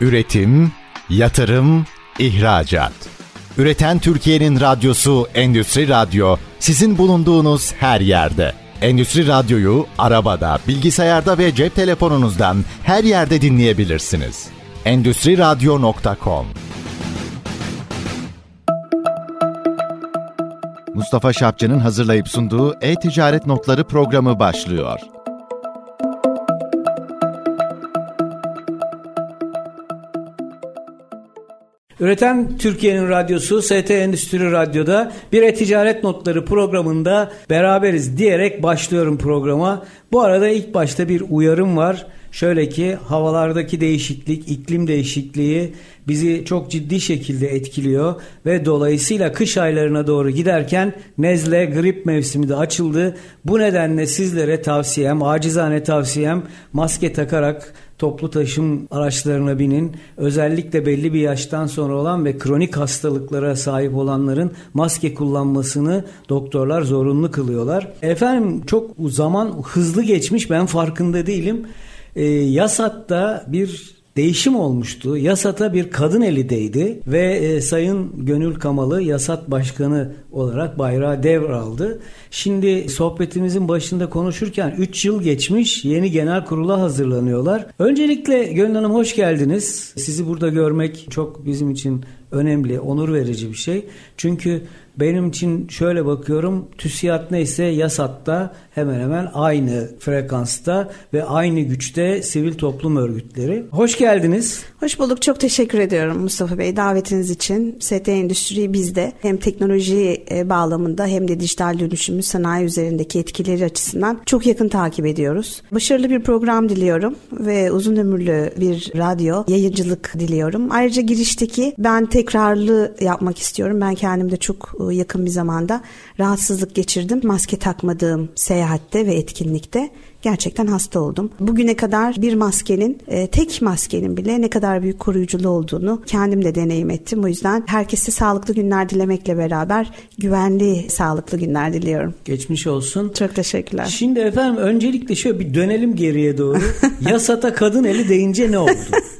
Üretim, yatırım, ihracat. Üreten Türkiye'nin radyosu Endüstri Radyo sizin bulunduğunuz her yerde. Endüstri Radyo'yu arabada, bilgisayarda ve cep telefonunuzdan her yerde dinleyebilirsiniz. Endüstri Radyo.com Mustafa Şapçı'nın hazırlayıp sunduğu E-Ticaret Notları programı başlıyor. Üreten Türkiye'nin radyosu ST Endüstri Radyo'da bir e-ticaret notları programında beraberiz diyerek başlıyorum programa. Bu arada ilk başta bir uyarım var. Şöyle ki havalardaki değişiklik, iklim değişikliği bizi çok ciddi şekilde etkiliyor ve dolayısıyla kış aylarına doğru giderken nezle, grip mevsimi de açıldı. Bu nedenle sizlere tavsiyem, acizane tavsiyem maske takarak toplu taşım araçlarına binin. Özellikle belli bir yaştan sonra olan ve kronik hastalıklara sahip olanların maske kullanmasını doktorlar zorunlu kılıyorlar. Efendim çok zaman hızlı geçmiş ben farkında değilim. E, Yasat'ta bir değişim olmuştu. Yasat'a bir kadın eli değdi ve e, Sayın Gönül Kamalı Yasat Başkanı olarak bayrağı devraldı. Şimdi sohbetimizin başında konuşurken 3 yıl geçmiş yeni genel kurula hazırlanıyorlar. Öncelikle Gönül Hanım hoş geldiniz. Sizi burada görmek çok bizim için önemli, onur verici bir şey. Çünkü benim için şöyle bakıyorum TÜSİAD neyse YASAT'ta hemen hemen aynı frekansta ve aynı güçte sivil toplum örgütleri. Hoş geldiniz. Hoş bulduk. Çok teşekkür ediyorum Mustafa Bey davetiniz için. ST Endüstri bizde hem teknoloji e, bağlamında hem de dijital dönüşümü sanayi üzerindeki etkileri açısından çok yakın takip ediyoruz. Başarılı bir program diliyorum ve uzun ömürlü bir radyo yayıncılık diliyorum. Ayrıca girişteki ben tekrarlı yapmak istiyorum. Ben kendimde çok e, yakın bir zamanda rahatsızlık geçirdim. Maske takmadığım seyahatte ve etkinlikte gerçekten hasta oldum. Bugüne kadar bir maskenin, e, tek maskenin bile ne kadar büyük koruyuculu olduğunu kendim de deneyim ettim. O yüzden herkese sağlıklı günler dilemekle beraber güvenli, sağlıklı günler diliyorum. Geçmiş olsun. Çok teşekkürler. Şimdi efendim öncelikle şöyle bir dönelim geriye doğru. Yasata kadın eli deyince ne oldu?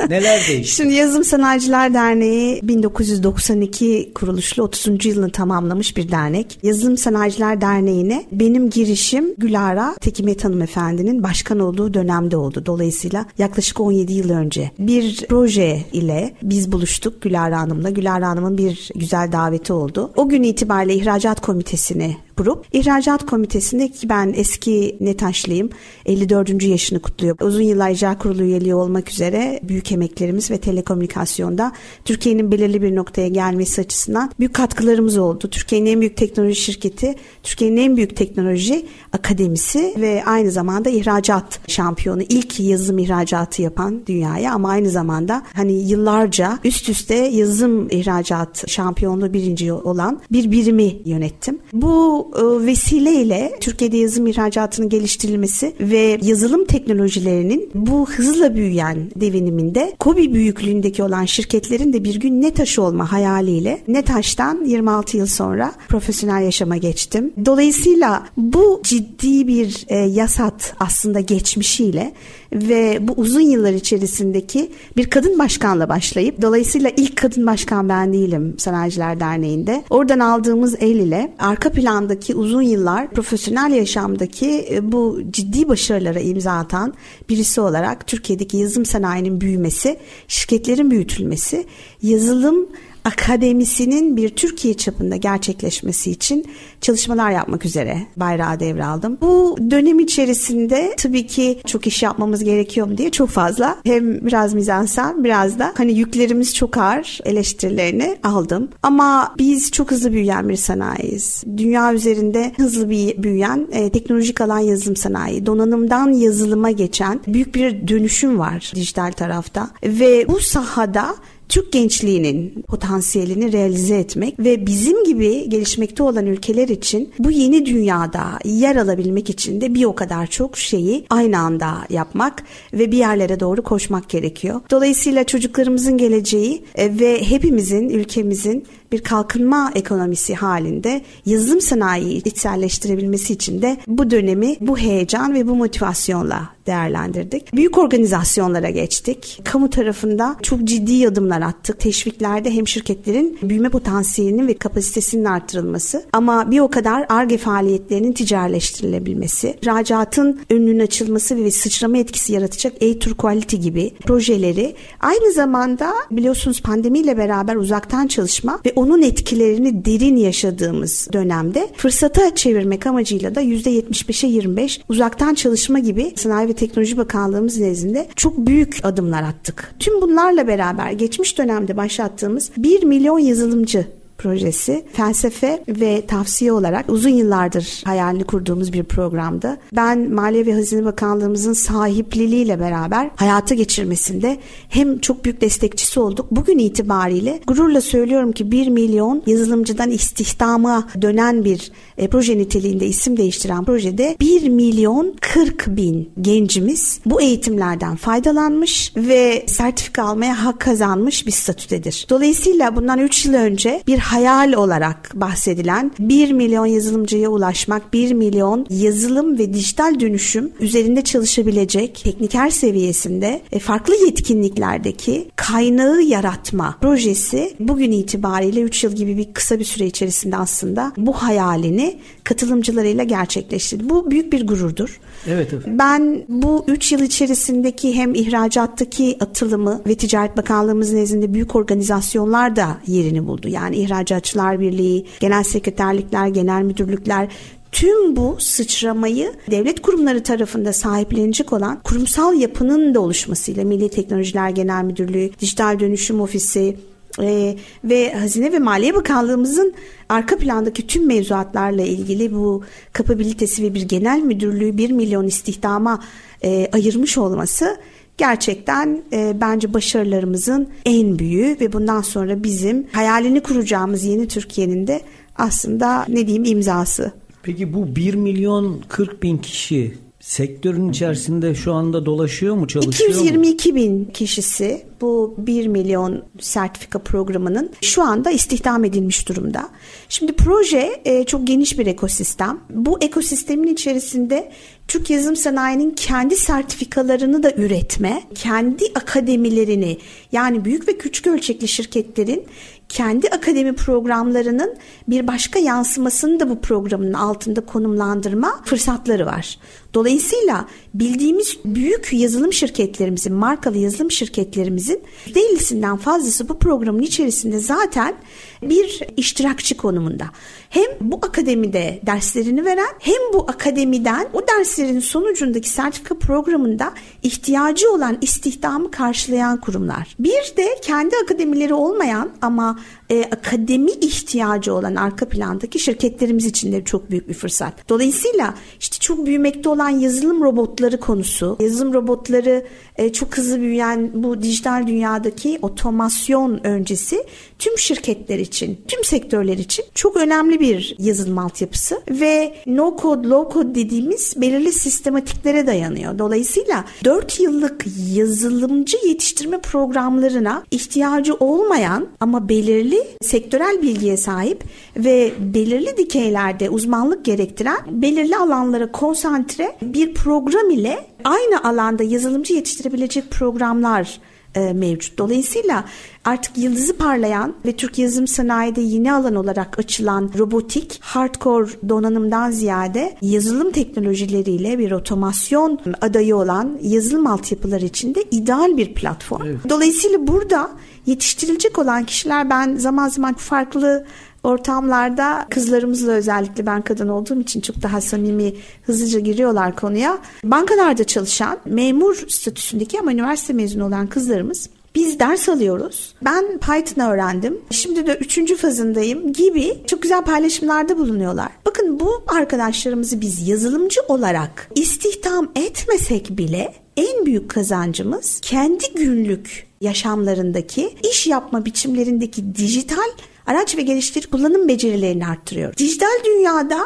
Neler değişti? Şimdi Yazılım Sanayiciler Derneği 1992 kuruluşlu 30. yılını tamamlamış bir dernek. Yazılım Sanayiciler Derneği'ne benim girişim Gülara Tekimet Hanımefendi'nin başkan olduğu dönemde oldu. Dolayısıyla yaklaşık 17 yıl önce bir proje ile biz buluştuk Gülara Hanım'la. Gülara Hanım'ın bir güzel daveti oldu. O gün itibariyle ihracat komitesini kurup ihracat komitesinde ki ben eski Netaşlıyım 54. yaşını kutluyor. Uzun yıllar icra kurulu üyeliği olmak üzere büyük emeklerimiz ve telekomünikasyonda Türkiye'nin belirli bir noktaya gelmesi açısından büyük katkılarımız oldu. Türkiye'nin en büyük teknoloji şirketi, Türkiye'nin en büyük teknoloji akademisi ve aynı zamanda ihracat şampiyonu. ilk yazılım ihracatı yapan dünyaya ama aynı zamanda hani yıllarca üst üste yazılım ihracat şampiyonluğu birinci olan bir birimi yönettim. Bu e, vesileyle Türkiye'de yazılım ihracatının geliştirilmesi ve yazılım teknolojilerinin bu hızla büyüyen deviniminde KOBİ büyüklüğündeki olan şirketlerin de bir gün NETAŞ olma hayaliyle NETAŞ'tan 26 yıl sonra profesyonel yaşama geçtim. Dolayısıyla bu ciddi bir e, yasat aslında geçmişiyle ve bu uzun yıllar içerisindeki bir kadın başkanla başlayıp dolayısıyla ilk kadın başkan ben değilim Sanayiciler Derneği'nde. Oradan aldığımız el ile arka plandaki uzun yıllar profesyonel yaşamdaki e, bu ciddi başarılara imza atan birisi olarak Türkiye'deki yazılım sanayinin büyümesi, şirketlerin büyütülmesi, yazılım akademisinin bir Türkiye çapında gerçekleşmesi için çalışmalar yapmak üzere bayrağı devraldım. Bu dönem içerisinde tabii ki çok iş yapmamız gerekiyor mu diye çok fazla hem biraz mizansen biraz da hani yüklerimiz çok ağır eleştirilerini aldım. Ama biz çok hızlı büyüyen bir sanayiyiz. Dünya üzerinde hızlı bir büyüyen e, teknolojik alan yazılım sanayi. Donanımdan yazılıma geçen büyük bir dönüşüm var dijital tarafta ve bu sahada Türk gençliğinin potansiyelini realize etmek ve bizim gibi gelişmekte olan ülkeler için bu yeni dünyada yer alabilmek için de bir o kadar çok şeyi aynı anda yapmak ve bir yerlere doğru koşmak gerekiyor. Dolayısıyla çocuklarımızın geleceği e, ve hepimizin, ülkemizin bir kalkınma ekonomisi halinde yazılım sanayiyi içselleştirebilmesi için de bu dönemi bu heyecan ve bu motivasyonla değerlendirdik. Büyük organizasyonlara geçtik. Kamu tarafında çok ciddi adımlar attık. Teşviklerde hem şirketlerin büyüme potansiyelinin ve kapasitesinin arttırılması ama bir o kadar ARGE faaliyetlerinin ticaretleştirilebilmesi, rahatın önünün açılması ve sıçrama etkisi yaratacak A-Tour Quality gibi projeleri aynı zamanda biliyorsunuz pandemiyle beraber uzaktan çalışma ve onun etkilerini derin yaşadığımız dönemde fırsata çevirmek amacıyla da %75'e 25 uzaktan çalışma gibi Sanayi ve Teknoloji Bakanlığımız nezdinde çok büyük adımlar attık. Tüm bunlarla beraber geçmiş dönemde başlattığımız 1 milyon yazılımcı projesi felsefe ve tavsiye olarak uzun yıllardır hayalini kurduğumuz bir programdı. Ben Maliye ve Hazine Bakanlığımızın sahipliliğiyle beraber hayata geçirmesinde hem çok büyük destekçisi olduk. Bugün itibariyle gururla söylüyorum ki 1 milyon yazılımcıdan istihdama dönen bir e, proje niteliğinde isim değiştiren projede 1 milyon 40 bin gencimiz bu eğitimlerden faydalanmış ve sertifika almaya hak kazanmış bir statüdedir. Dolayısıyla bundan 3 yıl önce bir hayal olarak bahsedilen 1 milyon yazılımcıya ulaşmak, 1 milyon yazılım ve dijital dönüşüm üzerinde çalışabilecek tekniker seviyesinde e, farklı yetkinliklerdeki kaynağı yaratma projesi bugün itibariyle 3 yıl gibi bir kısa bir süre içerisinde aslında bu hayalini katılımcılarıyla gerçekleştirdi. Bu büyük bir gururdur. Evet efendim. Ben bu 3 yıl içerisindeki hem ihracattaki atılımı ve Ticaret Bakanlığımız nezdinde büyük organizasyonlar da yerini buldu. Yani İhracatçılar Birliği, genel sekreterlikler, genel müdürlükler tüm bu sıçramayı devlet kurumları tarafında sahiplenecek olan kurumsal yapının da oluşmasıyla Milli Teknolojiler Genel Müdürlüğü, Dijital Dönüşüm Ofisi, ee, ve Hazine ve Maliye Bakanlığımızın arka plandaki tüm mevzuatlarla ilgili bu kapabilitesi ve bir genel müdürlüğü 1 milyon istihdama e, ayırmış olması gerçekten e, bence başarılarımızın en büyüğü ve bundan sonra bizim hayalini kuracağımız yeni Türkiye'nin de aslında ne diyeyim imzası. Peki bu 1 milyon 40 bin kişi sektörün içerisinde şu anda dolaşıyor mu çalışıyor 222 mu? bin kişisi bu 1 milyon sertifika programının şu anda istihdam edilmiş durumda. Şimdi proje e, çok geniş bir ekosistem. Bu ekosistemin içerisinde Türk yazılım sanayinin kendi sertifikalarını da üretme, kendi akademilerini yani büyük ve küçük ölçekli şirketlerin kendi akademi programlarının bir başka yansımasını da bu programın altında konumlandırma fırsatları var. Dolayısıyla bildiğimiz büyük yazılım şirketlerimizin, markalı yazılım şirketlerimizin %50'sinden fazlası bu programın içerisinde zaten bir iştirakçı konumunda. Hem bu akademide derslerini veren hem bu akademiden o derslerin sonucundaki sertifika programında ihtiyacı olan istihdamı karşılayan kurumlar. Bir de kendi akademileri olmayan ama e, akademi ihtiyacı olan arka plandaki şirketlerimiz için de çok büyük bir fırsat. Dolayısıyla işte çok büyümekte olan yazılım robotları konusu, yazılım robotları e, çok hızlı büyüyen bu dijital dünyadaki otomasyon öncesi tüm şirketler için, tüm sektörler için çok önemli bir yazılım altyapısı ve no code, low code dediğimiz belirli sistematiklere dayanıyor. Dolayısıyla 4 yıllık yazılımcı yetiştirme programlarına ihtiyacı olmayan ama belirli sektörel bilgiye sahip ve belirli dikeylerde uzmanlık gerektiren belirli alanlara konsantre bir program ile aynı alanda yazılımcı yetiştirebilecek programlar e, mevcut. Dolayısıyla artık yıldızı parlayan ve Türk yazılım sanayide yeni alan olarak açılan robotik, hardcore donanımdan ziyade yazılım teknolojileriyle bir otomasyon adayı olan yazılım altyapıları için de ideal bir platform. Evet. Dolayısıyla burada yetiştirilecek olan kişiler ben zaman zaman farklı ortamlarda kızlarımızla özellikle ben kadın olduğum için çok daha samimi hızlıca giriyorlar konuya. Bankalarda çalışan memur statüsündeki ama üniversite mezunu olan kızlarımız biz ders alıyoruz. Ben Python öğrendim. Şimdi de üçüncü fazındayım gibi çok güzel paylaşımlarda bulunuyorlar. Bakın bu arkadaşlarımızı biz yazılımcı olarak istihdam etmesek bile en büyük kazancımız kendi günlük yaşamlarındaki iş yapma biçimlerindeki dijital araç ve geliştir kullanım becerilerini arttırıyor. Dijital dünyada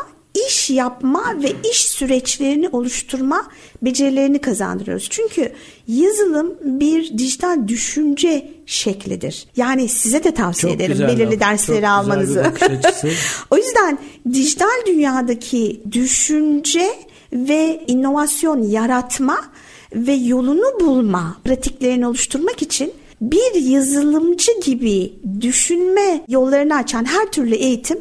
iş yapma ve iş süreçlerini oluşturma becerilerini kazandırıyoruz. Çünkü yazılım bir dijital düşünce şeklidir. Yani size de tavsiye Çok ederim belirli laf, dersleri çok almanızı. o yüzden dijital dünyadaki düşünce ve inovasyon yaratma ve yolunu bulma pratiklerini oluşturmak için bir yazılımcı gibi düşünme yollarını açan her türlü eğitim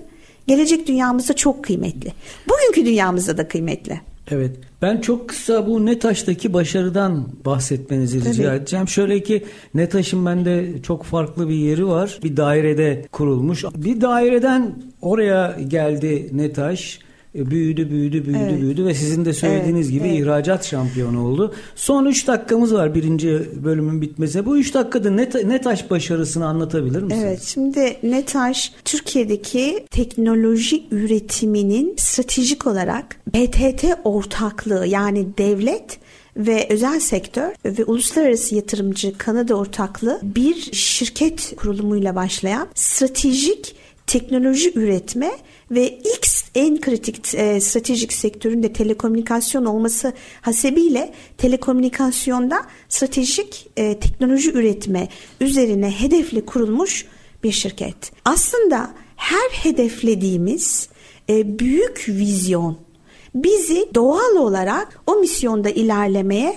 gelecek dünyamızda çok kıymetli. Bugünkü dünyamızda da kıymetli. Evet. Ben çok kısa bu NETAŞ'taki başarıdan bahsetmenizi rica Tabii. edeceğim. Şöyle ki NETAŞ'ın bende çok farklı bir yeri var. Bir dairede kurulmuş. Bir daireden oraya geldi NETAŞ. E, Büyüdü, büyüdü, büyüdü, Evet. büyüdü ve sizin de söylediğiniz Evet, gibi evet. ihracat şampiyonu oldu. Son 3 dakikamız var birinci bölümün bitmesine. Bu 3 dakikada NET- NETAŞ başarısını anlatabilir misiniz? Evet şimdi NETAŞ Türkiye'deki teknoloji üretiminin stratejik olarak PTT ortaklığı yani devlet ve özel sektör ve uluslararası yatırımcı Kanada ortaklığı bir şirket kurulumuyla başlayan stratejik teknoloji üretme ve ilk en kritik e, stratejik sektöründe telekomünikasyon olması hasebiyle telekomünikasyonda stratejik e, teknoloji üretme üzerine hedefli kurulmuş bir şirket. Aslında her hedeflediğimiz e, büyük vizyon bizi doğal olarak o misyonda ilerlemeye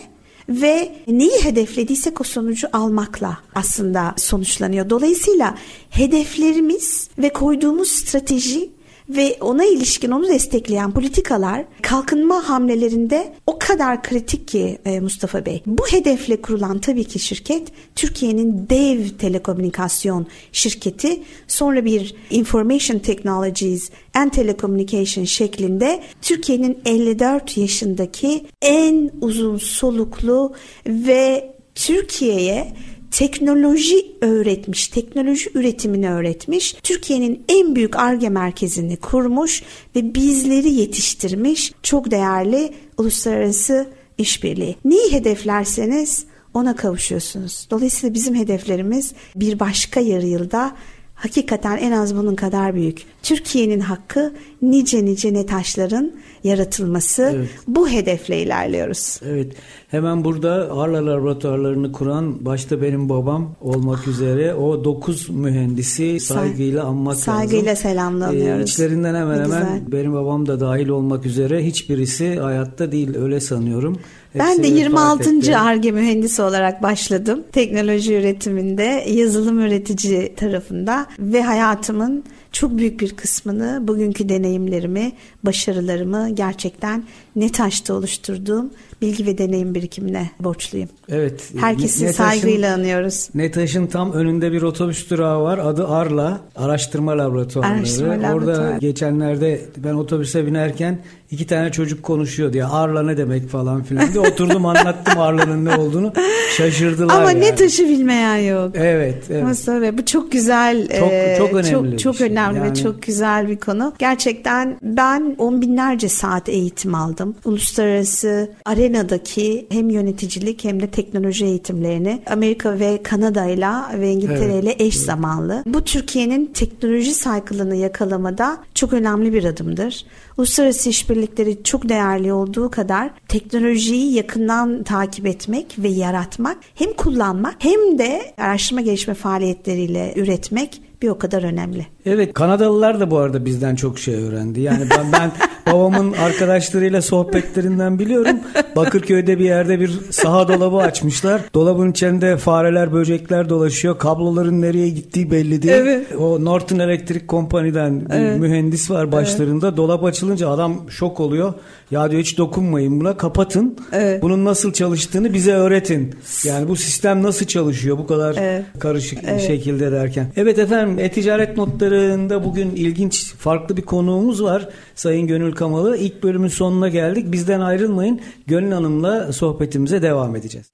ve neyi hedeflediysek o sonucu almakla aslında sonuçlanıyor. Dolayısıyla hedeflerimiz ve koyduğumuz strateji ve ona ilişkin onu destekleyen politikalar kalkınma hamlelerinde o kadar kritik ki e, Mustafa Bey. Bu hedefle kurulan tabii ki şirket Türkiye'nin dev telekomünikasyon şirketi sonra bir Information Technologies and Telecommunication şeklinde Türkiye'nin 54 yaşındaki en uzun soluklu ve Türkiye'ye teknoloji öğretmiş, teknoloji üretimini öğretmiş, Türkiye'nin en büyük ARGE merkezini kurmuş ve bizleri yetiştirmiş çok değerli uluslararası işbirliği. Neyi hedeflerseniz ona kavuşuyorsunuz. Dolayısıyla bizim hedeflerimiz bir başka yarı yılda hakikaten en az bunun kadar büyük. Türkiye'nin hakkı nice nice netaşların yaratılması. Evet. Bu hedefle ilerliyoruz. Evet. Hemen burada Arla laboratuvarlarını kuran başta benim babam olmak üzere o 9 mühendisi saygıyla anmak saygıyla lazım. selamlanıyoruz. Ee, içlerinden hemen Ne hemen güzel. benim babam da dahil olmak üzere hiçbirisi hayatta değil öyle sanıyorum. Ben Hepsi de vefat 26. etti. ARGE mühendisi olarak başladım. Teknoloji üretiminde yazılım üretici tarafında ve hayatımın çok büyük bir kısmını bugünkü deneyimlerimi, başarılarımı gerçekten NETAŞ'ta oluşturduğum bilgi ve deneyim birikimine borçluyum. Evet. Herkesi Ne- Netaş'ın- saygıyla anıyoruz. NETAŞ'ın tam önünde bir otobüs durağı var. Adı Arla. Araştırma Laboratuvarları. Araştırma Orada laboratuvarı. geçenlerde ben otobüse binerken iki tane çocuk konuşuyor diye. Arla ne demek falan filan diye. Oturdum anlattım Arla'nın ne olduğunu. Şaşırdılar Ama yani. NETAŞ'ı bilmeyen yok. Evet. evet. Mustafa Bey, bu çok güzel, Çok- e, çok önemli çok, çok şey. önemli ve Yani- çok güzel bir konu. Gerçekten ben on binlerce saat eğitim aldım. Uluslararası arenadaki hem yöneticilik hem de teknoloji eğitimlerini Amerika ve Kanada'yla ve İngiltere'yle eş zamanlı. Bu Türkiye'nin teknoloji cycle'ını yakalamada çok önemli bir adımdır. Uluslararası işbirlikleri çok değerli olduğu kadar teknolojiyi yakından takip etmek ve yaratmak hem kullanmak hem de araştırma gelişme faaliyetleriyle üretmek bir o kadar önemli. Evet Kanadalılar da bu arada bizden çok şey öğrendi. Yani ben, ben babamın arkadaşlarıyla sohbetlerinden biliyorum. Bakırköy'de bir yerde bir saha dolabı açmışlar. Dolabın içinde fareler, böcekler dolaşıyor. Kabloların nereye gittiği belli değil. Evet. O Norton Electric Company'den bir Evet. mühendis var başlarında. Dolap açılınca adam şok oluyor. Ya diyor hiç dokunmayın buna kapatın. Evet. Bunun nasıl çalıştığını bize öğretin. Yani bu sistem nasıl çalışıyor bu kadar Evet. karışık şekilde derken. Evet efendim e-ticaret notlarında bugün ilginç farklı bir konuğumuz var. Sayın Gönül Kamalı. İlk bölümün sonuna geldik. Bizden ayrılmayın. Gönül Hanım'la sohbetimize devam edeceğiz.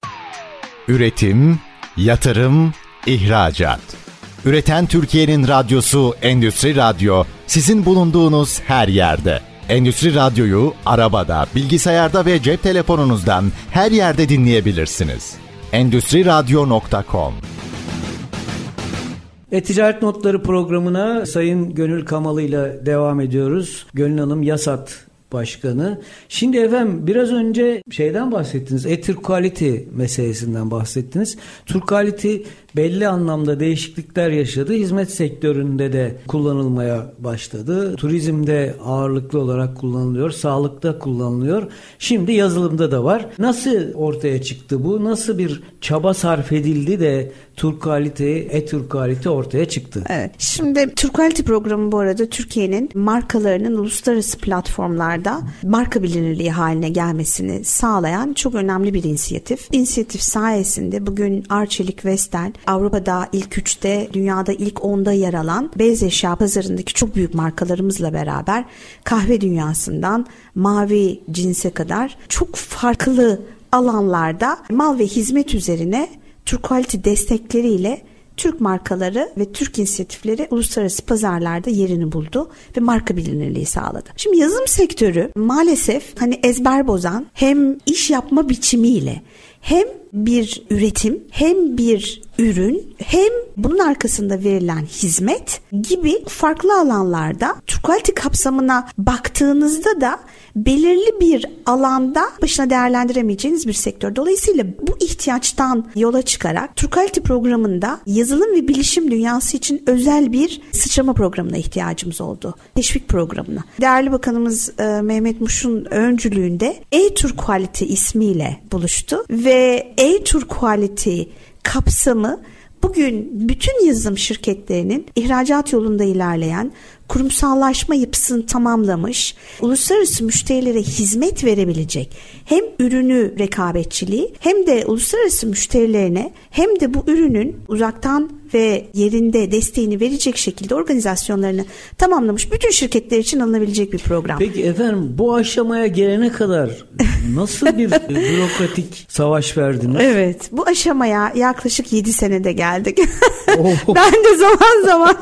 Üretim, yatırım, ihracat. Üreten Türkiye'nin radyosu Endüstri Radyo sizin bulunduğunuz her yerde. Endüstri Radyo'yu arabada, bilgisayarda ve cep telefonunuzdan her yerde dinleyebilirsiniz. Endüstriradyo.com E-Ticaret Notları programına Sayın Gönül Kamalı ile devam ediyoruz. Gönül Hanım Yasat Başkanı. Şimdi efendim biraz önce şeyden bahsettiniz. E-Türk Quality meselesinden bahsettiniz. Türk Quality belli anlamda değişiklikler yaşadı. Hizmet sektöründe de kullanılmaya başladı. Turizmde ağırlıklı olarak kullanılıyor. Sağlıkta kullanılıyor. Şimdi yazılımda da var. Nasıl ortaya çıktı bu? Nasıl bir çaba sarf edildi de E-Türk kalite ortaya çıktı? Evet. Şimdi Türk Quality programı bu arada Türkiye'nin markalarının uluslararası platformlarda marka bilinirliği haline gelmesini sağlayan çok önemli bir inisiyatif. İnisiyatif sayesinde bugün Arçelik Vestel Avrupa'da ilk üçte, dünyada ilk onda yer alan beyaz eşya pazarındaki çok büyük markalarımızla beraber kahve dünyasından mavi cinse kadar çok farklı alanlarda mal ve hizmet üzerine Türk Quality destekleriyle Türk markaları ve Türk inisiyatifleri uluslararası pazarlarda yerini buldu ve marka bilinirliği sağladı. Şimdi yazılım sektörü maalesef hani ezber bozan hem iş yapma biçimiyle hem bir üretim hem bir ürün hem bunun arkasında verilen hizmet gibi farklı alanlarda Türk kapsamına baktığınızda da belirli bir alanda başına değerlendiremeyeceğiniz bir sektör. Dolayısıyla bu ihtiyaçtan yola çıkarak Türk programında yazılım ve bilişim dünyası için özel bir sıçrama programına ihtiyacımız oldu. Teşvik programına. Değerli Bakanımız e, Mehmet Muş'un öncülüğünde E-Türk Quality ismiyle buluştu ve E-Türk Quality kapsamı bugün bütün yazılım şirketlerinin ihracat yolunda ilerleyen kurumsallaşma yapısını tamamlamış, uluslararası müşterilere hizmet verebilecek hem ürünü rekabetçiliği hem de uluslararası müşterilerine hem de bu ürünün uzaktan ve yerinde desteğini verecek şekilde organizasyonlarını tamamlamış bütün şirketler için alınabilecek bir program. Peki efendim bu aşamaya gelene kadar nasıl bir bürokratik savaş verdiniz? Evet bu aşamaya yaklaşık 7 senede geldik. ben de zaman zaman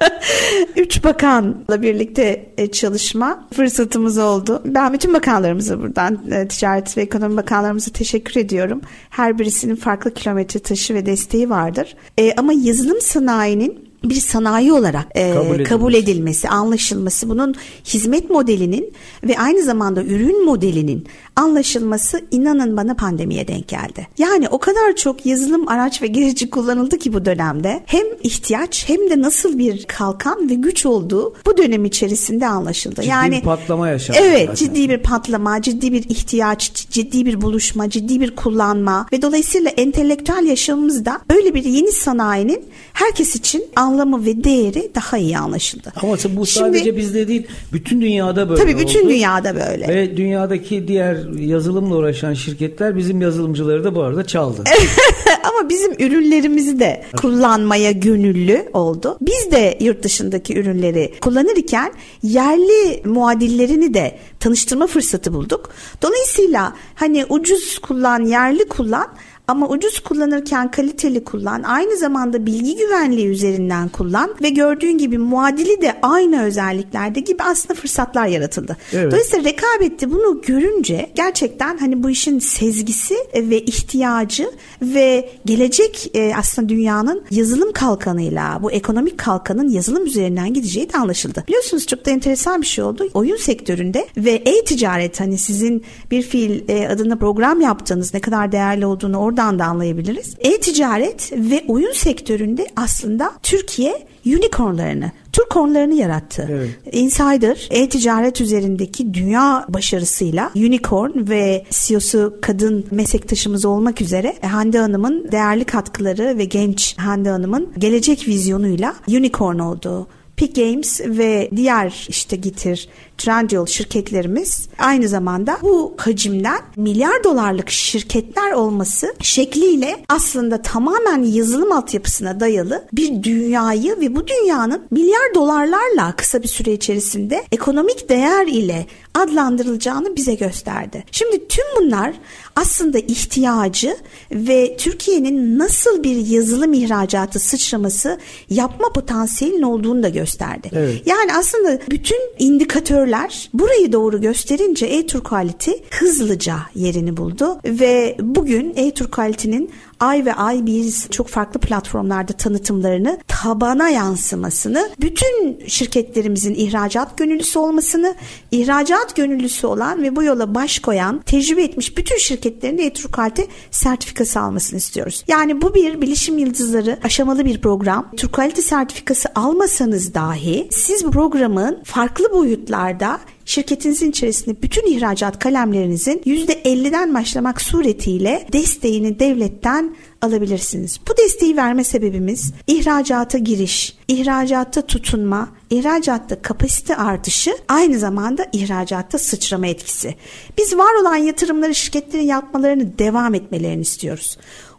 3 bakanla birlikte e, çalışma fırsatımız oldu. Ben bütün bakanlarımıza buradan e, Ticaret ve Ekonomi Bakanlarımıza teşekkür ediyorum. Her birisinin farklı kilometre taşı ve desteği vardır. E, ama yazılım sanayinin bir sanayi olarak e, kabul, edilmesi. kabul edilmesi, anlaşılması, bunun hizmet modelinin ve aynı zamanda ürün modelinin anlaşılması inanın bana pandemiye denk geldi. Yani o kadar çok yazılım araç ve gerici kullanıldı ki bu dönemde hem ihtiyaç hem de nasıl bir kalkan ve güç olduğu bu dönem içerisinde anlaşıldı. Ciddi yani bir patlama yaşandı. Evet, zaten. ciddi bir patlama, ciddi bir ihtiyaç, ciddi bir buluşma, ciddi bir kullanma ve dolayısıyla entelektüel yaşamımızda böyle bir yeni sanayinin herkes için anlamı ve değeri daha iyi anlaşıldı. Ama bu sadece Şimdi, bizde değil, bütün dünyada böyle Tabii bütün oldu. dünyada böyle. Ve dünyadaki diğer yazılımla uğraşan şirketler bizim yazılımcıları da bu arada çaldı. Ama bizim ürünlerimizi de kullanmaya gönüllü oldu. Biz de yurt dışındaki ürünleri kullanırken yerli muadillerini de tanıştırma fırsatı bulduk. Dolayısıyla hani ucuz kullan, yerli kullan ama ucuz kullanırken kaliteli kullan. Aynı zamanda bilgi güvenliği üzerinden kullan ve gördüğün gibi muadili de aynı özelliklerde gibi aslında fırsatlar yaratıldı. Evet. Dolayısıyla rekabette bunu görünce gerçekten hani bu işin sezgisi ve ihtiyacı ve gelecek e, aslında dünyanın yazılım kalkanıyla bu ekonomik kalkanın yazılım üzerinden gideceği de anlaşıldı. Biliyorsunuz çok da enteresan bir şey oldu. Oyun sektöründe ve e-ticaret hani sizin bir fiil e, adına program yaptığınız ne kadar değerli olduğunu orada buradan da anlayabiliriz. E-ticaret ve oyun sektöründe aslında Türkiye unicornlarını, Turkornlarını yarattı. Evet. Insider e-ticaret üzerindeki dünya başarısıyla unicorn ve CEO'su kadın meslektaşımız olmak üzere Hande Hanım'ın değerli katkıları ve genç Hande Hanım'ın gelecek vizyonuyla unicorn oldu. Peak Games ve diğer işte Getir, Trendyol şirketlerimiz aynı zamanda bu hacimden milyar dolarlık şirketler olması şekliyle aslında tamamen yazılım altyapısına dayalı bir dünyayı ve bu dünyanın milyar dolarlarla kısa bir süre içerisinde ekonomik değer ile adlandırılacağını bize gösterdi. Şimdi tüm bunlar aslında ihtiyacı ve Türkiye'nin nasıl bir yazılım ihracatı sıçraması yapma potansiyelinin olduğunu da gösterdi. Evet. Yani aslında bütün indikatörler burayı doğru gösterince e-Tur Quality hızlıca yerini buldu ve bugün e-Tur Quality'nin ay ve ay biz çok farklı platformlarda tanıtımlarını tabana yansımasını bütün şirketlerimizin ihracat gönüllüsü olmasını ihracat gönüllüsü olan ve bu yola baş koyan tecrübe etmiş bütün şirketlerin de Etrukalite sertifikası almasını istiyoruz. Yani bu bir bilişim yıldızları aşamalı bir program. Turkalite sertifikası almasanız dahi siz bu programın farklı boyutlarda şirketinizin içerisinde bütün ihracat kalemlerinizin %50'den başlamak suretiyle desteğini devletten alabilirsiniz. Bu desteği verme sebebimiz ihracata giriş, ihracatta tutunma, ihracatta kapasite artışı, aynı zamanda ihracatta sıçrama etkisi. Biz var olan yatırımları şirketlerin yapmalarını devam etmelerini istiyoruz.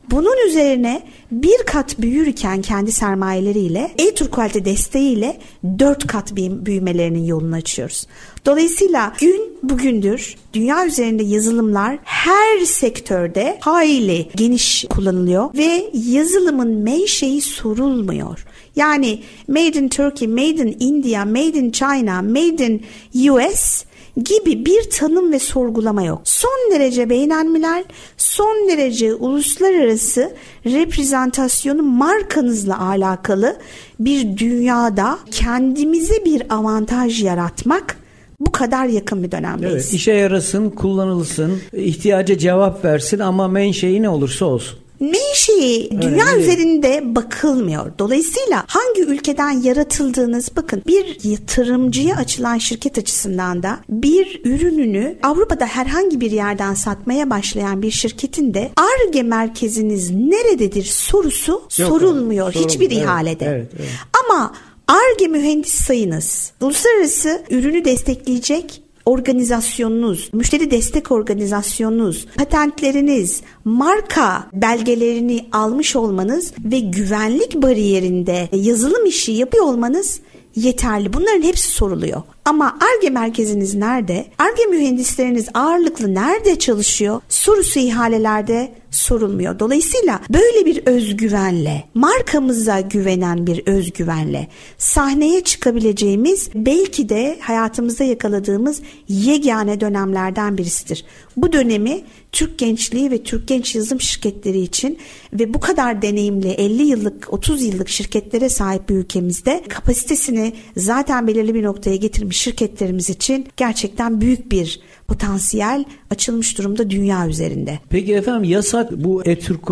Bunun üzerine bir kat büyürken kendi sermayeleriyle e-Turkualite desteğiyle dört kat büyümelerinin yolunu açıyoruz. Dolayısıyla gün bugündür dünya üzerinde yazılımlar her sektörde hayli geniş kullanılıyor ve yazılımın menşei sorulmuyor. Yani made in Turkey, made in India, made in China, made in US gibi bir tanım ve sorgulama yok. Son derece beğenenmiler, son derece uluslararası reprezentasyonu markanızla alakalı bir dünyada kendimize bir avantaj yaratmak bu kadar yakın bir dönemdeyiz. Evet, işe yarasın, kullanılsın, ihtiyaca cevap versin ama menşei ne olursa olsun menşei dünya Öyle üzerinde bakılmıyor. Dolayısıyla hangi ülkeden yaratıldığınız bakın bir yatırımcıya açılan şirket açısından da bir ürününü Avrupa'da herhangi bir yerden satmaya başlayan bir şirketin de ARGE merkeziniz nerededir sorusu Yok, sorulmuyor sorun, hiçbir evet, ihalede. Evet, evet. Ama ARGE mühendis sayınız uluslararası ürünü destekleyecek organizasyonunuz, müşteri destek organizasyonunuz, patentleriniz, marka belgelerini almış olmanız ve güvenlik bariyerinde yazılım işi yapıyor olmanız yeterli. Bunların hepsi soruluyor. Ama ARGE merkeziniz nerede? ARGE mühendisleriniz ağırlıklı nerede çalışıyor? Sorusu ihalelerde sorulmuyor. Dolayısıyla böyle bir özgüvenle, markamıza güvenen bir özgüvenle sahneye çıkabileceğimiz belki de hayatımızda yakaladığımız yegane dönemlerden birisidir. Bu dönemi Türk gençliği ve Türk genç yazılım şirketleri için ve bu kadar deneyimli 50 yıllık 30 yıllık şirketlere sahip bir ülkemizde kapasitesini zaten belirli bir noktaya getirmiş şirketlerimiz için gerçekten büyük bir potansiyel açılmış durumda dünya üzerinde. Peki efendim yasak bu e-Türk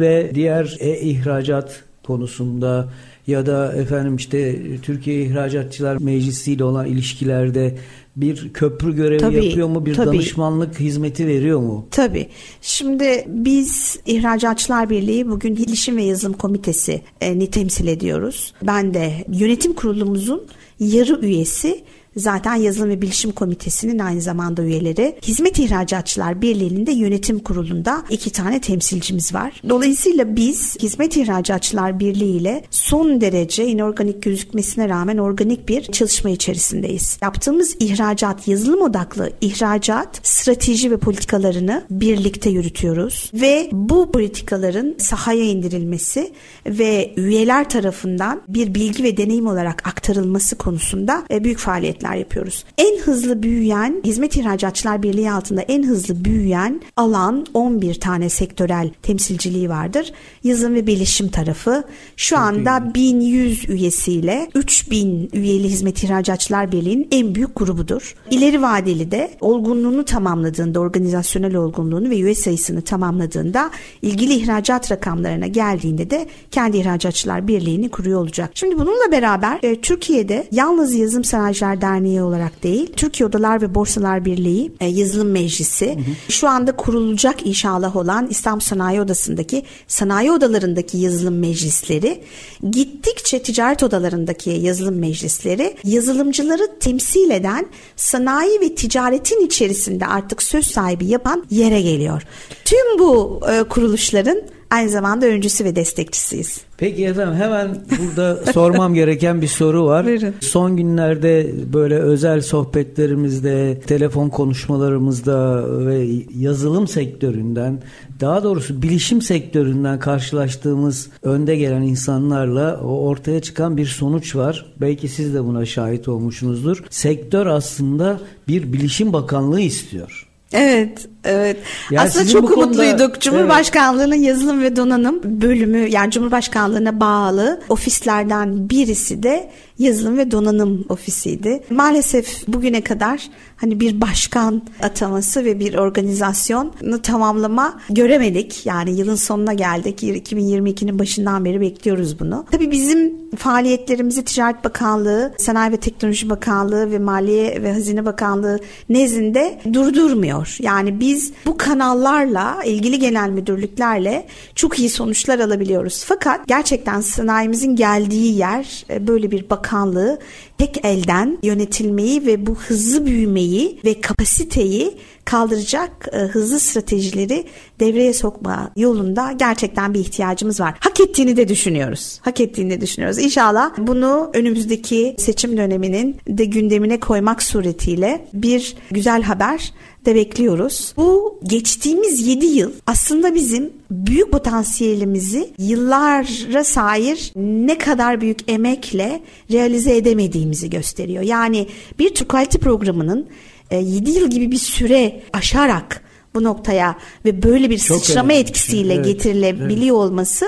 ve diğer e-ihracat konusunda ya da efendim işte Türkiye İhracatçılar Meclisi ile olan ilişkilerde bir köprü görevi tabii, yapıyor mu? Bir tabii. danışmanlık hizmeti veriyor mu? Tabii. Şimdi biz İhracatçılar Birliği bugün Bilişim ve Yazılım Komitesi e, ni temsil ediyoruz. Ben de yönetim kurulumuzun yarı üyesi zaten Yazılım ve Bilişim Komitesi'nin aynı zamanda üyeleri. Hizmet İhracatçılar Birliği'nin de yönetim kurulunda iki tane temsilcimiz var. Dolayısıyla biz Hizmet İhracatçılar Birliği ile son derece inorganik gözükmesine rağmen organik bir çalışma içerisindeyiz. Yaptığımız ihracat, yazılım odaklı ihracat strateji ve politikalarını birlikte yürütüyoruz ve bu politikaların sahaya indirilmesi ve üyeler tarafından bir bilgi ve deneyim olarak aktarılması konusunda e, büyük faaliyetler faaliyetler yapıyoruz. En hızlı büyüyen, Hizmet İhracatçılar Birliği altında en hızlı büyüyen alan 11 tane sektörel temsilciliği vardır. Yazım ve bilişim tarafı şu anda iyi. 1100 üyesiyle 3000 üyeli Hizmet İhracatçılar Birliği'nin en büyük grubudur. İleri vadeli de olgunluğunu tamamladığında, organizasyonel olgunluğunu ve üye sayısını tamamladığında ilgili ihracat rakamlarına geldiğinde de kendi İhracatçılar Birliği'ni kuruyor olacak. Şimdi bununla beraber e, Türkiye'de yalnız yazım sanayiciler Derneği olarak değil, Türkiye Odalar ve Borsalar Birliği e, Yazılım Meclisi, hı hı. şu anda kurulacak inşallah olan İstanbul Sanayi Odası'ndaki sanayi odalarındaki yazılım meclisleri, gittikçe ticaret odalarındaki yazılım meclisleri, yazılımcıları temsil eden sanayi ve ticaretin içerisinde artık söz sahibi yapan yere geliyor. Tüm bu e, kuruluşların aynı zamanda öncüsü ve destekçisiyiz. Peki efendim hemen burada sormam gereken bir soru var. Buyurun. Son günlerde böyle özel sohbetlerimizde, telefon konuşmalarımızda ve yazılım sektöründen, daha doğrusu bilişim sektöründen karşılaştığımız önde gelen insanlarla ortaya çıkan bir sonuç var. Belki siz de buna şahit olmuşsunuzdur. Sektör aslında bir bilişim bakanlığı istiyor. Evet, Evet. Yani Aslında çok umutluyduk. Konuda, Cumhurbaşkanlığı'nın evet. yazılım ve donanım bölümü yani Cumhurbaşkanlığı'na bağlı ofislerden birisi de yazılım ve donanım ofisiydi. Maalesef bugüne kadar hani bir başkan ataması ve bir organizasyonu tamamlama göremedik. Yani yılın sonuna geldik. 2022'nin başından beri bekliyoruz bunu. Tabii bizim faaliyetlerimizi Ticaret Bakanlığı, Sanayi ve Teknoloji Bakanlığı ve Maliye ve Hazine Bakanlığı nezdinde durdurmuyor. Yani biz bu kanallarla ilgili genel müdürlüklerle çok iyi sonuçlar alabiliyoruz. Fakat gerçekten sanayimizin geldiği yer e, böyle bir bakanlığı tek elden yönetilmeyi ve bu hızlı büyümeyi ve kapasiteyi kaldıracak e, hızlı stratejileri devreye sokma yolunda gerçekten bir ihtiyacımız var. Hak ettiğini de düşünüyoruz. Hak ettiğini de düşünüyoruz. İnşallah bunu önümüzdeki seçim döneminin de gündemine koymak suretiyle bir güzel haber de bekliyoruz. Bu geçtiğimiz 7 yıl aslında bizim büyük potansiyelimizi yıllara sair ne kadar büyük emekle realize edemediğimizi gösteriyor. Yani bir Türk Quality programının 7 e, yıl gibi bir süre aşarak bu noktaya ve böyle bir Çok sıçrama önemli. etkisiyle evet, getirilebiliyor evet. olması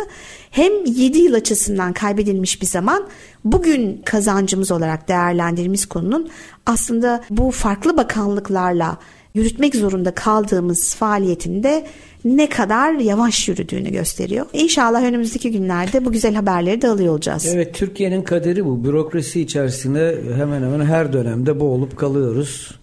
hem 7 yıl açısından kaybedilmiş bir zaman bugün kazancımız olarak değerlendirdiğimiz konunun aslında bu farklı bakanlıklarla yürütmek zorunda kaldığımız faaliyetinde ne kadar yavaş yürüdüğünü gösteriyor. İnşallah önümüzdeki günlerde bu güzel haberleri de alıyor olacağız. Evet Türkiye'nin kaderi bu. Bürokrasi içerisinde hemen hemen her dönemde boğulup kalıyoruz.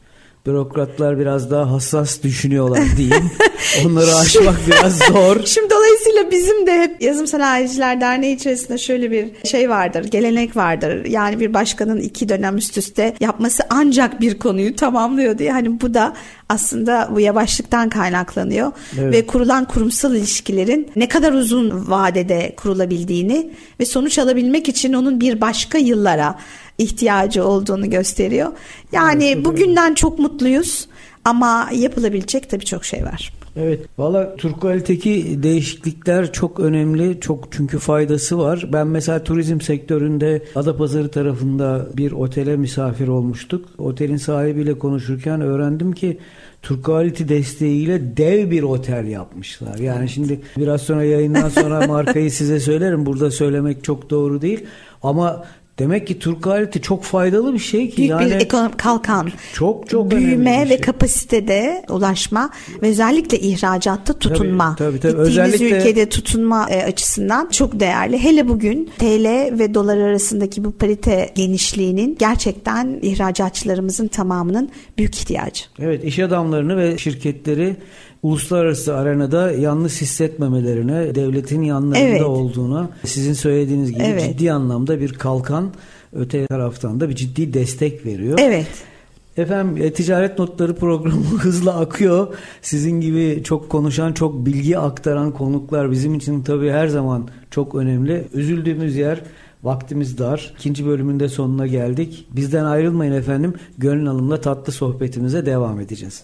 Bürokratlar biraz daha hassas düşünüyorlar diyeyim. Onları aşmak biraz zor. Şimdi dolayısıyla bizim de hep Yazım Sanayiciler Derneği içerisinde şöyle bir şey vardır, gelenek vardır. Yani bir başkanın iki dönem üst üste yapması ancak bir konuyu tamamlıyor diye. Hani bu da aslında bu yavaşlıktan kaynaklanıyor evet. ve kurulan kurumsal ilişkilerin ne kadar uzun vadede kurulabildiğini ve sonuç alabilmek için onun bir başka yıllara ihtiyacı olduğunu gösteriyor. Yani evet, bugünden çok mutluyuz ama yapılabilecek tabii çok şey var. Evet. Valla Turkual'teki değişiklikler çok önemli. Çok çünkü faydası var. Ben mesela turizm sektöründe Adapazarı tarafında bir otele misafir olmuştuk. Otelin sahibiyle konuşurken öğrendim ki Turkuality desteğiyle dev bir otel yapmışlar. Yani evet. şimdi biraz sonra yayından sonra markayı size söylerim. Burada söylemek çok doğru değil. Ama Demek ki Türk aleti çok faydalı bir şey ki. Büyük yani, bir ekonomik kalkan. Çok çok Büyüme şey. ve kapasitede ulaşma ve özellikle ihracatta tutunma. Tabii, tabii, tabii. Gittiğimiz özellikle... ülkede tutunma e, açısından çok değerli. Hele bugün TL ve dolar arasındaki bu parite genişliğinin gerçekten ihracatçılarımızın tamamının büyük ihtiyacı. Evet iş adamlarını ve şirketleri uluslararası arenada yalnız hissetmemelerine, devletin yanlarında evet. olduğuna, sizin söylediğiniz gibi evet. ciddi anlamda bir kalkan, öte taraftan da bir ciddi destek veriyor. Evet. Efendim e, ticaret notları programı hızla akıyor. Sizin gibi çok konuşan, çok bilgi aktaran konuklar bizim için tabii her zaman çok önemli. Üzüldüğümüz yer vaktimiz dar. İkinci bölümünde sonuna geldik. Bizden ayrılmayın efendim. Gönül Hanım'la tatlı sohbetimize devam edeceğiz.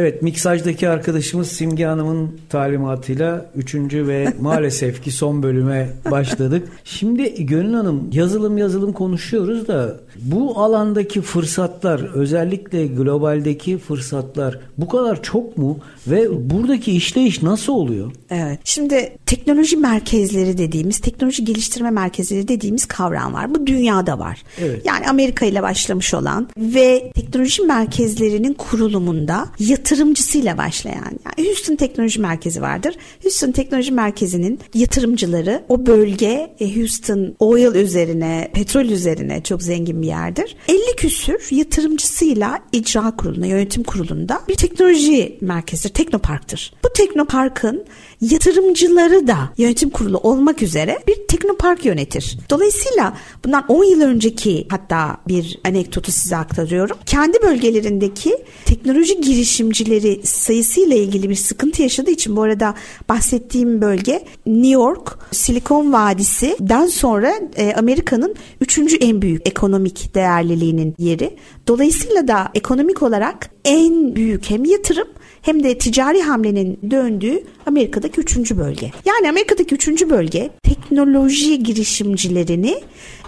Evet, miksajdaki arkadaşımız Simge Hanım'ın talimatıyla üçüncü ve maalesef ki son bölüme başladık. Şimdi Gönül Hanım yazılım yazılım konuşuyoruz da bu alandaki fırsatlar özellikle globaldeki fırsatlar bu kadar çok mu ve buradaki işleyiş nasıl oluyor? Evet. Şimdi teknoloji merkezleri dediğimiz, teknoloji geliştirme merkezleri dediğimiz kavram var. Bu dünyada var. Evet. Yani Amerika ile başlamış olan ve teknoloji merkezlerinin kurulumunda yatırımcısıyla başlayan. Yani Houston Teknoloji Merkezi vardır. Houston Teknoloji Merkezi'nin yatırımcıları o bölge e, Houston oil üzerine, petrol üzerine çok zengin bir yerdir. 50 küsür yatırımcısıyla icra kuruluna, yönetim kurulunda bir teknoloji merkezidir, teknoparktır. Bu teknoparkın yatırımcıları da yönetim kurulu olmak üzere bir teknopark yönetir. Dolayısıyla bundan 10 yıl önceki hatta bir anekdotu size aktarıyorum. Kendi bölgelerindeki teknoloji girişimcileri sayısıyla ilgili bir sıkıntı yaşadığı için bu arada bahsettiğim bölge New York, Silikon Vadisi'den sonra e, Amerika'nın üçüncü en büyük ekonomik değerliliğinin yeri. Dolayısıyla da ekonomik olarak en büyük hem yatırım hem de ticari hamlenin döndüğü Amerika'daki üçüncü bölge. Yani Amerika'daki üçüncü bölge teknoloji girişimcilerini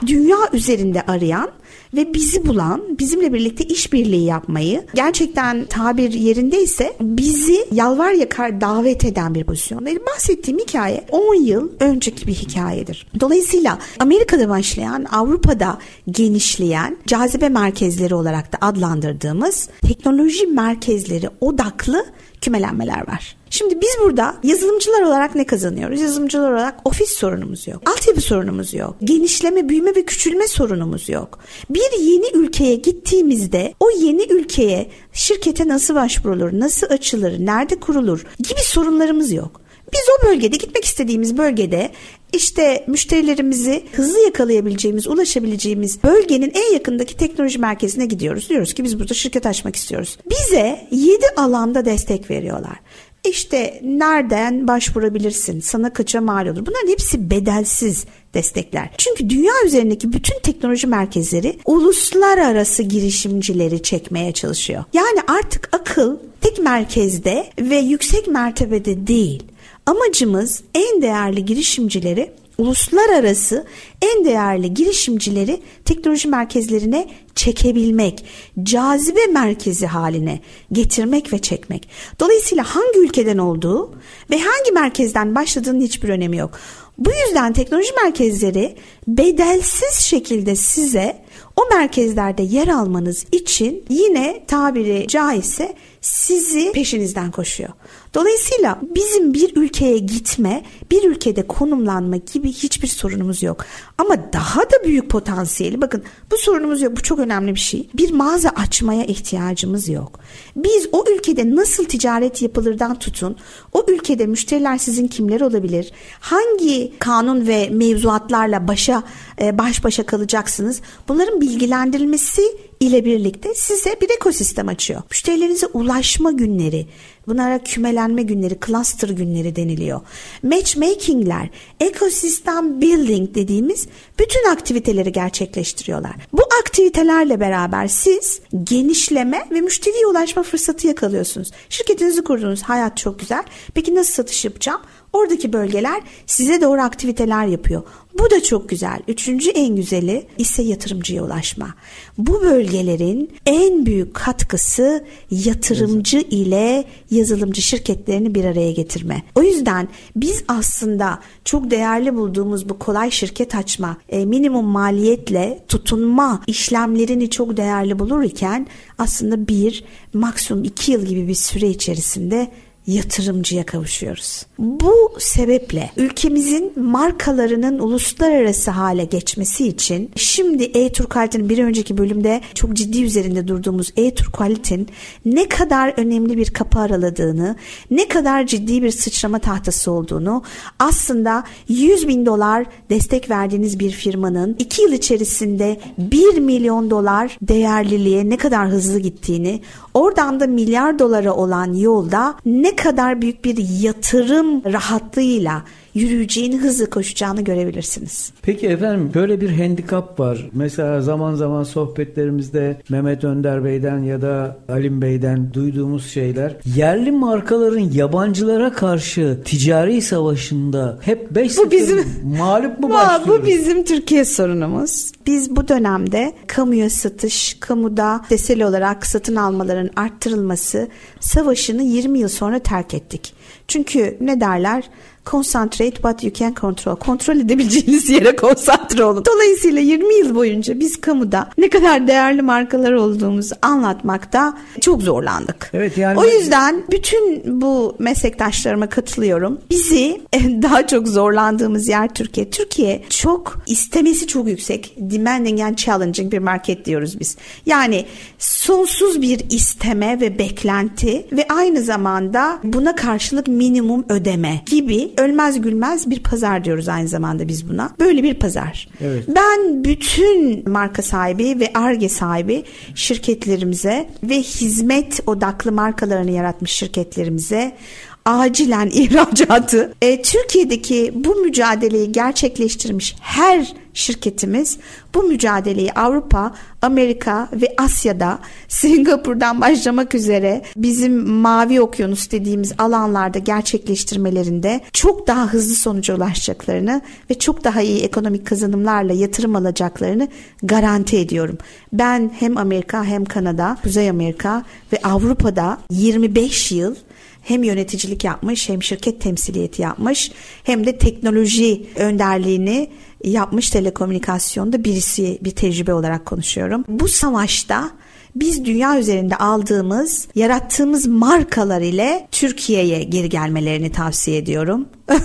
dünya üzerinde arayan ve bizi bulan, bizimle birlikte işbirliği yapmayı gerçekten tabir yerindeyse bizi yalvar yakar davet eden bir pozisyondaydı. Bahsettiğim hikaye 10 yıl önceki bir hikayedir. Dolayısıyla Amerika'da başlayan, Avrupa'da genişleyen cazibe merkezleri olarak da adlandırdığımız teknoloji merkezleri odaklı kümelenmeler var. Şimdi biz burada yazılımcılar olarak ne kazanıyoruz? Yazılımcılar olarak ofis sorunumuz yok. Altyapı sorunumuz yok. Genişleme, büyüme ve küçülme sorunumuz yok. Bir yeni ülkeye gittiğimizde o yeni ülkeye şirkete nasıl başvurulur, nasıl açılır, nerede kurulur gibi sorunlarımız yok. Biz o bölgede gitmek istediğimiz bölgede işte müşterilerimizi hızlı yakalayabileceğimiz, ulaşabileceğimiz bölgenin en yakındaki teknoloji merkezine gidiyoruz. Diyoruz ki biz burada şirket açmak istiyoruz. Bize 7 alanda destek veriyorlar. İşte nereden başvurabilirsin? Sana kaça mal olur? Bunların hepsi bedelsiz destekler. Çünkü dünya üzerindeki bütün teknoloji merkezleri uluslararası girişimcileri çekmeye çalışıyor. Yani artık akıl tek merkezde ve yüksek mertebede değil. Amacımız en değerli girişimcileri uluslararası en değerli girişimcileri teknoloji merkezlerine çekebilmek, cazibe merkezi haline getirmek ve çekmek. Dolayısıyla hangi ülkeden olduğu ve hangi merkezden başladığının hiçbir önemi yok. Bu yüzden teknoloji merkezleri bedelsiz şekilde size o merkezlerde yer almanız için yine tabiri caizse sizi peşinizden koşuyor. Dolayısıyla bizim bir ülkeye gitme, bir ülkede konumlanma gibi hiçbir sorunumuz yok. Ama daha da büyük potansiyeli bakın bu sorunumuz yok bu çok önemli bir şey. Bir mağaza açmaya ihtiyacımız yok. Biz o ülkede nasıl ticaret yapılırdan tutun o ülkede müşteriler sizin kimler olabilir? Hangi kanun ve mevzuatlarla başa e, baş başa kalacaksınız? Bunların bilgilendirilmesi ile birlikte size bir ekosistem açıyor. Müşterilerinize ulaşma günleri, bunlara kümelenme günleri, cluster günleri deniliyor. Matchmakingler, ekosistem building dediğimiz bütün aktiviteleri gerçekleştiriyorlar. Bu aktivitelerle beraber siz genişleme ve müşteriye ulaşma fırsatı yakalıyorsunuz. Şirketinizi kurdunuz, hayat çok güzel. Peki nasıl satış yapacağım? Oradaki bölgeler size doğru aktiviteler yapıyor. Bu da çok güzel. Üçüncü en güzeli ise yatırımcıya ulaşma. Bu bölgelerin en büyük katkısı yatırımcı ile yazılımcı şirketlerini bir araya getirme. O yüzden biz aslında çok değerli bulduğumuz bu kolay şirket açma, e, minimum maliyetle tutunma işlemlerini çok değerli bulurken aslında bir maksimum iki yıl gibi bir süre içerisinde yatırımcıya kavuşuyoruz. Bu sebeple ülkemizin markalarının uluslararası hale geçmesi için şimdi e-Tur Quality'nin bir önceki bölümde çok ciddi üzerinde durduğumuz e-Tur Quality'nin ne kadar önemli bir kapı araladığını, ne kadar ciddi bir sıçrama tahtası olduğunu aslında 100 bin dolar destek verdiğiniz bir firmanın 2 yıl içerisinde 1 milyon dolar değerliliğe ne kadar hızlı gittiğini, oradan da milyar dolara olan yolda ne kadar büyük bir yatırım rahatlığıyla yürüyeceğini, hızlı koşacağını görebilirsiniz. Peki efendim böyle bir handikap var. Mesela zaman zaman sohbetlerimizde Mehmet Önder Bey'den ya da Alim Bey'den duyduğumuz şeyler yerli markaların yabancılara karşı ticari savaşında hep 5 bu bizim mağlup mu başlıyoruz? Bu bizim Türkiye sorunumuz. Biz bu dönemde kamuya satış, kamuda desel olarak satın almaların arttırılması savaşını 20 yıl sonra terk ettik. Çünkü ne derler? Concentrate what you can control. Kontrol edebileceğiniz yere konsantre olun. Dolayısıyla 20 yıl boyunca biz kamuda ne kadar değerli markalar olduğumuzu anlatmakta çok zorlandık. Evet yani O yüzden bütün bu meslektaşlarıma katılıyorum. Bizi daha çok zorlandığımız yer Türkiye. Türkiye çok istemesi çok yüksek. Demanding and challenging bir market diyoruz biz. Yani sonsuz bir isteme ve beklenti ve aynı zamanda buna karşılık minimum ödeme gibi ölmez gülmez bir pazar diyoruz aynı zamanda biz buna. Böyle bir pazar. Evet. Ben bütün marka sahibi ve ARGE sahibi şirketlerimize ve hizmet odaklı markalarını yaratmış şirketlerimize acilen ihracatı e, Türkiye'deki bu mücadeleyi gerçekleştirmiş her şirketimiz bu mücadeleyi Avrupa, Amerika ve Asya'da Singapur'dan başlamak üzere bizim mavi okyanus dediğimiz alanlarda gerçekleştirmelerinde çok daha hızlı sonuca ulaşacaklarını ve çok daha iyi ekonomik kazanımlarla yatırım alacaklarını garanti ediyorum. Ben hem Amerika hem Kanada, Kuzey Amerika ve Avrupa'da 25 yıl hem yöneticilik yapmış hem şirket temsiliyeti yapmış hem de teknoloji önderliğini yapmış telekomünikasyonda birisi bir tecrübe olarak konuşuyorum. Bu savaşta biz dünya üzerinde aldığımız, yarattığımız markalar ile Türkiye'ye geri gelmelerini tavsiye ediyorum.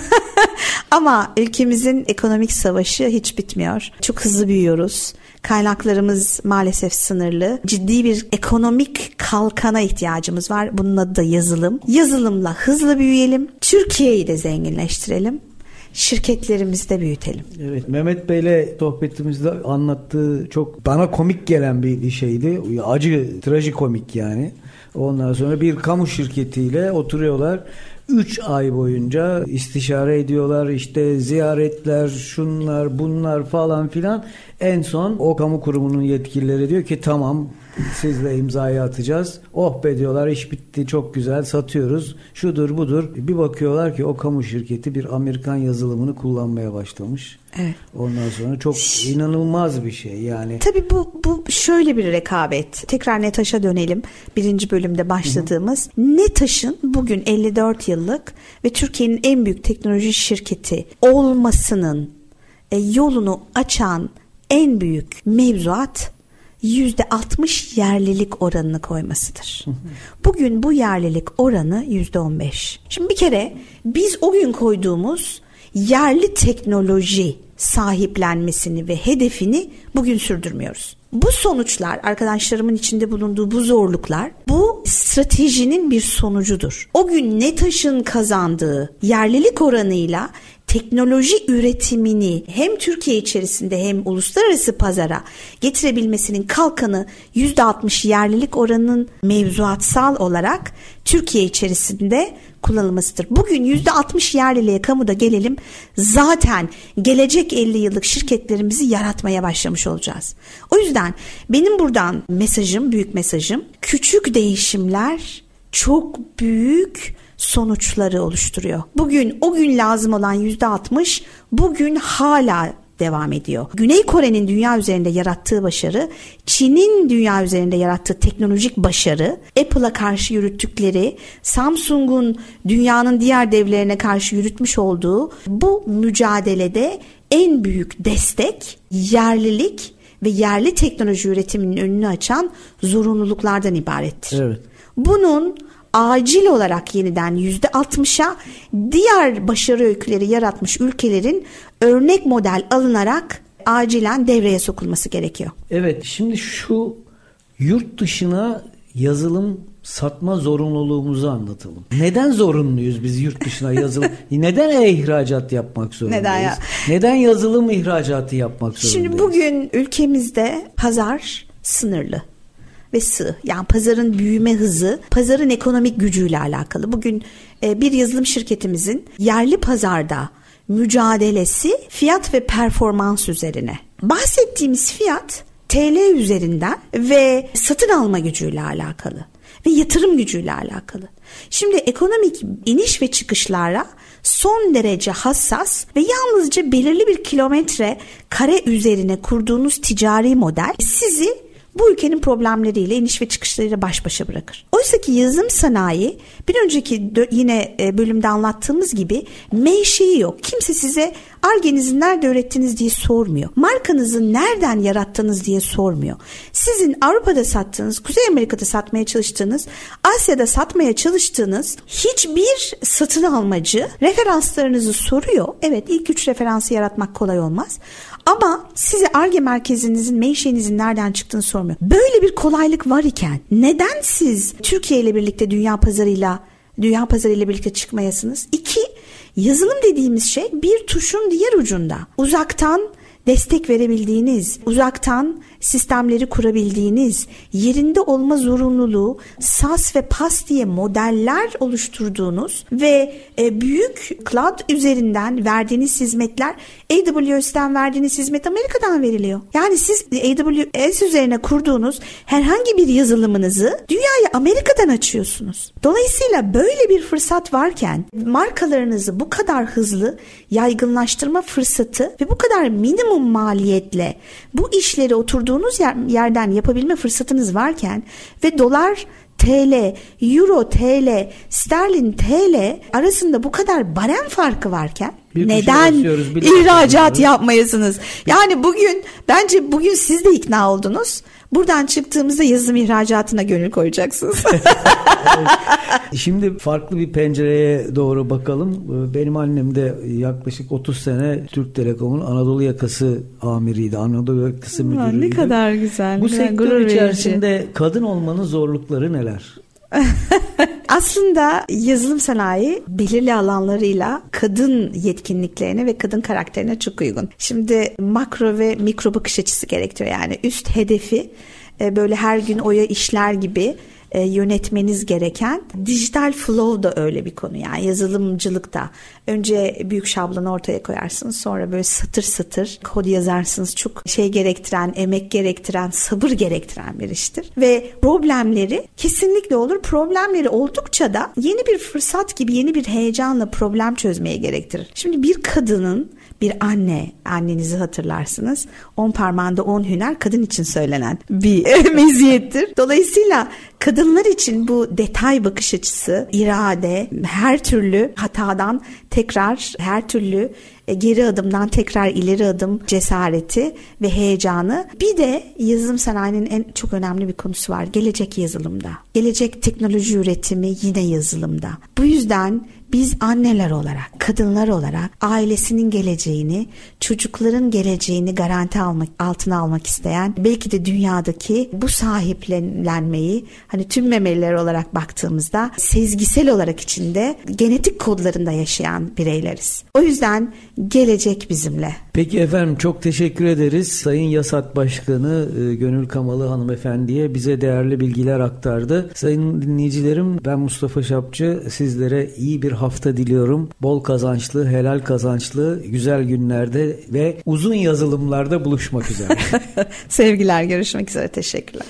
Ama ülkemizin ekonomik savaşı hiç bitmiyor. Çok hızlı büyüyoruz. Kaynaklarımız maalesef sınırlı. Ciddi bir ekonomik kalkana ihtiyacımız var. Bunun adı da yazılım. Yazılımla hızlı büyüyelim. Türkiye'yi de zenginleştirelim şirketlerimizi de büyütelim. Evet Mehmet Bey'le sohbetimizde anlattığı çok bana komik gelen bir şeydi. Acı, trajikomik yani. Ondan sonra bir kamu şirketiyle oturuyorlar. 3 ay boyunca istişare ediyorlar işte ziyaretler şunlar bunlar falan filan en son o kamu kurumunun yetkilileri diyor ki tamam sizle imzayı atacağız. Oh be diyorlar iş bitti çok güzel satıyoruz. Şudur budur. Bir bakıyorlar ki o kamu şirketi bir Amerikan yazılımını kullanmaya başlamış. Evet. Ondan sonra çok inanılmaz bir şey yani. Tabii bu, bu şöyle bir rekabet. Tekrar NETAŞ'a dönelim. Birinci bölümde başladığımız. Hı hı. NETAŞ'ın bugün 54 yıllık ve Türkiye'nin en büyük teknoloji şirketi olmasının e, yolunu açan en büyük mevzuat %60 yerlilik oranını koymasıdır. Bugün bu yerlilik oranı %15. Şimdi bir kere biz o gün koyduğumuz yerli teknoloji sahiplenmesini ve hedefini bugün sürdürmüyoruz. Bu sonuçlar arkadaşlarımın içinde bulunduğu bu zorluklar bu stratejinin bir sonucudur. O gün NETAŞ'ın kazandığı yerlilik oranıyla teknoloji üretimini hem Türkiye içerisinde hem uluslararası pazara getirebilmesinin kalkanı %60 yerlilik oranının mevzuatsal olarak Türkiye içerisinde kullanılmasıdır. Bugün %60 yerliliğe kamuda gelelim zaten gelecek 50 yıllık şirketlerimizi yaratmaya başlamış olacağız. O yüzden benim buradan mesajım, büyük mesajım küçük değişimler çok büyük sonuçları oluşturuyor. Bugün o gün lazım olan %60 bugün hala devam ediyor. Güney Kore'nin dünya üzerinde yarattığı başarı, Çin'in dünya üzerinde yarattığı teknolojik başarı, Apple'a karşı yürüttükleri, Samsung'un dünyanın diğer devlerine karşı yürütmüş olduğu bu mücadelede en büyük destek yerlilik ve yerli teknoloji üretiminin önünü açan zorunluluklardan ibarettir. Evet. Bunun acil olarak yeniden %60'a diğer başarı öyküleri yaratmış ülkelerin örnek model alınarak acilen devreye sokulması gerekiyor. Evet şimdi şu yurt dışına yazılım satma zorunluluğumuzu anlatalım. Neden zorunluyuz biz yurt dışına yazılım? Neden e-ihracat yapmak zorundayız? Neden ya? Neden yazılım ihracatı yapmak zorundayız? Şimdi bugün ülkemizde pazar sınırlı ve sığ. Yani pazarın büyüme hızı, pazarın ekonomik gücüyle alakalı. Bugün e, bir yazılım şirketimizin yerli pazarda mücadelesi fiyat ve performans üzerine. Bahsettiğimiz fiyat TL üzerinden ve satın alma gücüyle alakalı ve yatırım gücüyle alakalı. Şimdi ekonomik iniş ve çıkışlara son derece hassas ve yalnızca belirli bir kilometre kare üzerine kurduğunuz ticari model sizi bu ülkenin problemleriyle iniş ve çıkışlarıyla baş başa bırakır. Oysa ki yazım sanayi bir önceki yine e, bölümde anlattığımız gibi menşei yok. Kimse size argenizi nerede ürettiniz diye sormuyor. Markanızı nereden yarattınız diye sormuyor. Sizin Avrupa'da sattığınız, Kuzey Amerika'da satmaya çalıştığınız, Asya'da satmaya çalıştığınız hiçbir satın almacı referanslarınızı soruyor. Evet ilk üç referansı yaratmak kolay olmaz. Ama size ARGE merkezinizin, menşeinizin nereden çıktığını sormuyor. Böyle bir kolaylık var iken neden siz Türkiye ile birlikte dünya pazarıyla dünya pazarıyla birlikte çıkmayasınız? İki, Yazılım dediğimiz şey bir tuşun diğer ucunda. Uzaktan destek verebildiğiniz, uzaktan sistemleri kurabildiğiniz, yerinde olma zorunluluğu SAS ve PAS diye modeller oluşturduğunuz ve e, büyük cloud üzerinden verdiğiniz hizmetler AWS'ten verdiğiniz hizmet Amerika'dan veriliyor. Yani siz AWS üzerine kurduğunuz herhangi bir yazılımınızı dünyaya Amerika'dan açıyorsunuz. Dolayısıyla böyle bir fırsat varken markalarınızı bu kadar hızlı yaygınlaştırma fırsatı ve bu kadar minimum maliyetle bu işleri oturduğunuz yer, yerden yapabilme fırsatınız varken ve dolar TL, Euro TL, Sterlin TL arasında bu kadar barem farkı varken bir neden ihracat yapmayasınız? Yani bugün bence bugün siz de ikna oldunuz. Buradan çıktığımızda yazılım ihracatına gönül koyacaksınız. Şimdi farklı bir pencereye doğru bakalım. Benim annem de yaklaşık 30 sene Türk Telekom'un Anadolu yakası amiriydi. Anadolu yakası müdürüydü. Ne kadar güzel. Bu sektör içerisinde verici. kadın olmanın zorlukları neler? Aslında yazılım sanayi belirli alanlarıyla kadın yetkinliklerine ve kadın karakterine çok uygun. Şimdi makro ve mikro bakış açısı gerektiriyor. Yani üst hedefi e, böyle her gün oya işler gibi e, yönetmeniz gereken dijital flow da öyle bir konu yani yazılımcılıkta önce büyük şablonu ortaya koyarsınız sonra böyle satır satır kod yazarsınız çok şey gerektiren emek gerektiren sabır gerektiren bir iştir ve problemleri kesinlikle olur problemleri oldukça da yeni bir fırsat gibi yeni bir heyecanla problem çözmeye gerektirir. Şimdi bir kadının bir anne, annenizi hatırlarsınız. On parmağında on hüner kadın için söylenen bir meziyettir. Dolayısıyla kadınlar için bu detay bakış açısı, irade, her türlü hatadan tekrar her türlü e, geri adımdan tekrar ileri adım cesareti ve heyecanı. Bir de yazılım sanayinin en çok önemli bir konusu var. Gelecek yazılımda. Gelecek teknoloji üretimi yine yazılımda. Bu yüzden biz anneler olarak, kadınlar olarak ailesinin geleceğini, çocukların geleceğini garanti almak, altına almak isteyen, belki de dünyadaki bu sahiplenmeyi hani tüm memeliler olarak baktığımızda sezgisel olarak içinde genetik kodlarında yaşayan bireyleriz. O yüzden gelecek bizimle. Peki efendim çok teşekkür ederiz. Sayın Yasat Başkanı e, Gönül Kamalı hanımefendiye bize değerli bilgiler aktardı. Sayın dinleyicilerim ben Mustafa Şapçı sizlere iyi bir hafta diliyorum. Bol kazançlı, helal kazançlı, güzel günlerde ve uzun yazılımlarda buluşmak üzere. Sevgiler görüşmek üzere teşekkürler.